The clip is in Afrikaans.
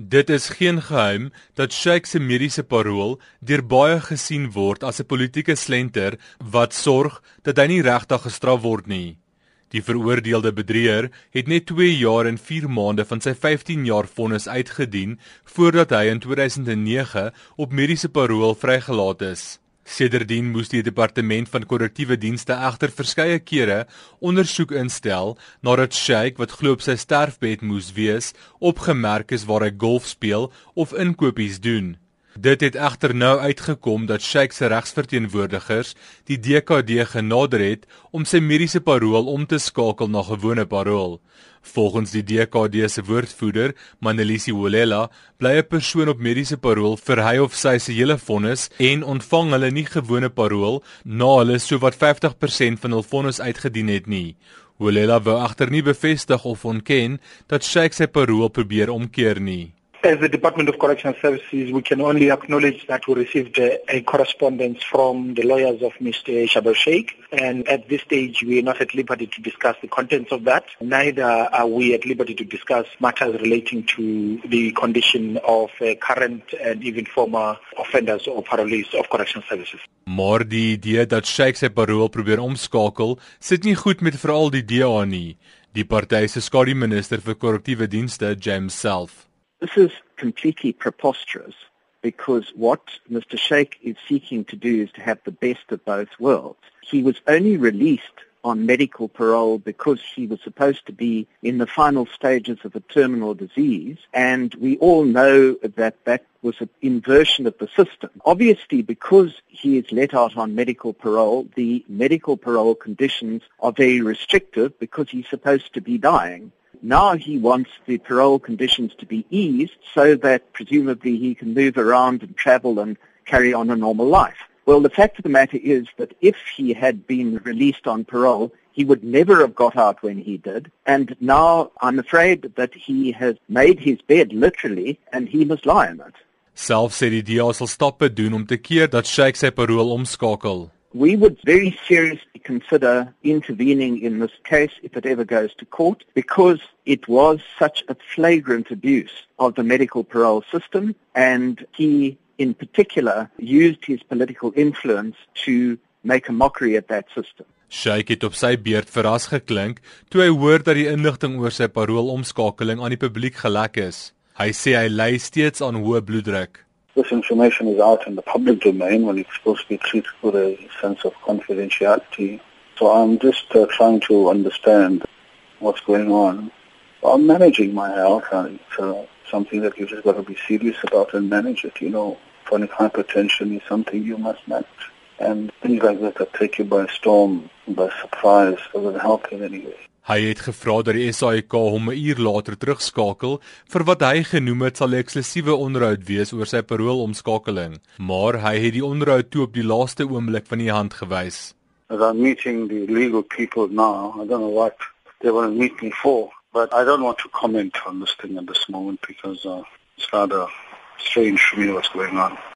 Dit is geen geheim dat Sheikh se mediese parol deur baie gesien word as 'n politieke slenter wat sorg dat hy nie regtig gestraf word nie. Die veroordeelde bedrieër het net 2 jaar en 4 maande van sy 15 jaar vonnis uitgedien voordat hy in 2009 op mediese parol vrygelaat is. Sedertdien moes die departement van korrektiewe dienste egter verskeie kere ondersoek instel nadat Sheikh wat glo op sy sterfbed moes wees, opgemerk is waar hy golf speel of inkopies doen. Dit het egter nou uitgekom dat Sheikh se regsverteenwoordigers die DKD genader het om sy mediese parol om te skakel na gewone parol. Volgens die DKD se woordvoerder, Manelisi Wolela, bly 'n persoon op mediese parol vir hy of sy se hele vonnis en ontvang hulle nie gewone parol na hulle sowat 50% van hul vonnis uitgedien het nie. Wolela wou agter nie bevestig of ontken dat Sheikh sy parol probeer omkeer nie. As the Department of Correctional Services, we can only acknowledge that we received a, a correspondence from the lawyers of Mr. Shabal Sheikh. And at this stage, we are not at liberty to discuss the contents of that. Neither are we at liberty to discuss matters relating to the condition of uh, current and even former offenders or parolees of correctional services. Maar die idee dat Sheikh sy parol probeer omskakel, sit nie goed met veral die DA nie. Die party se skadu minister vir korrektiewe dienste, James Self. This is completely preposterous because what Mr. Sheikh is seeking to do is to have the best of both worlds. He was only released on medical parole because he was supposed to be in the final stages of a terminal disease and we all know that that was an inversion of the system. Obviously because he is let out on medical parole, the medical parole conditions are very restrictive because he's supposed to be dying. Now he wants the parole conditions to be eased so that presumably he can move around and travel and carry on a normal life. Well, the fact of the matter is that if he had been released on parole, he would never have got out when he did. And now I'm afraid that he has made his bed literally and he must lie in it. Self sê die DA sal stappe doen om te keer dat Sheikh sy parol omskakel. We would very seriously consider intervening in this case if it ever goes to court because it was such a flagrant abuse of the medical parole system and he in particular used his political influence to make a mockery of that system. Sheikh het op sy beurt verras geklink toe hy hoor dat die inligting oor sy paroolomskakeling aan die publiek gelek is. Hy sê hy ly steeds aan hoë bloeddruk. This information is out in the public domain when it's supposed to be treated with a sense of confidentiality. So I'm just uh, trying to understand what's going on. I'm managing my health, and it's uh, something that you just got to be serious about and manage it. You know, chronic hypertension is something you must manage. And things like that that take you by storm, by surprise, doesn't help in any way. Hy het gevra dat die SAIK hom 'n uur later terugskakel vir wat hy genoem het sal 'n eksklusiewe onderhoud wees oor sy paroolomskakeling, maar hy het die onderhoud toe op die laaste oomblik van die hand gewys. As I'm meeting the legal people now, I don't know what they want to meet me for, but I don't want to comment on this thing at this moment because uh, it's rather strange for me what's going on.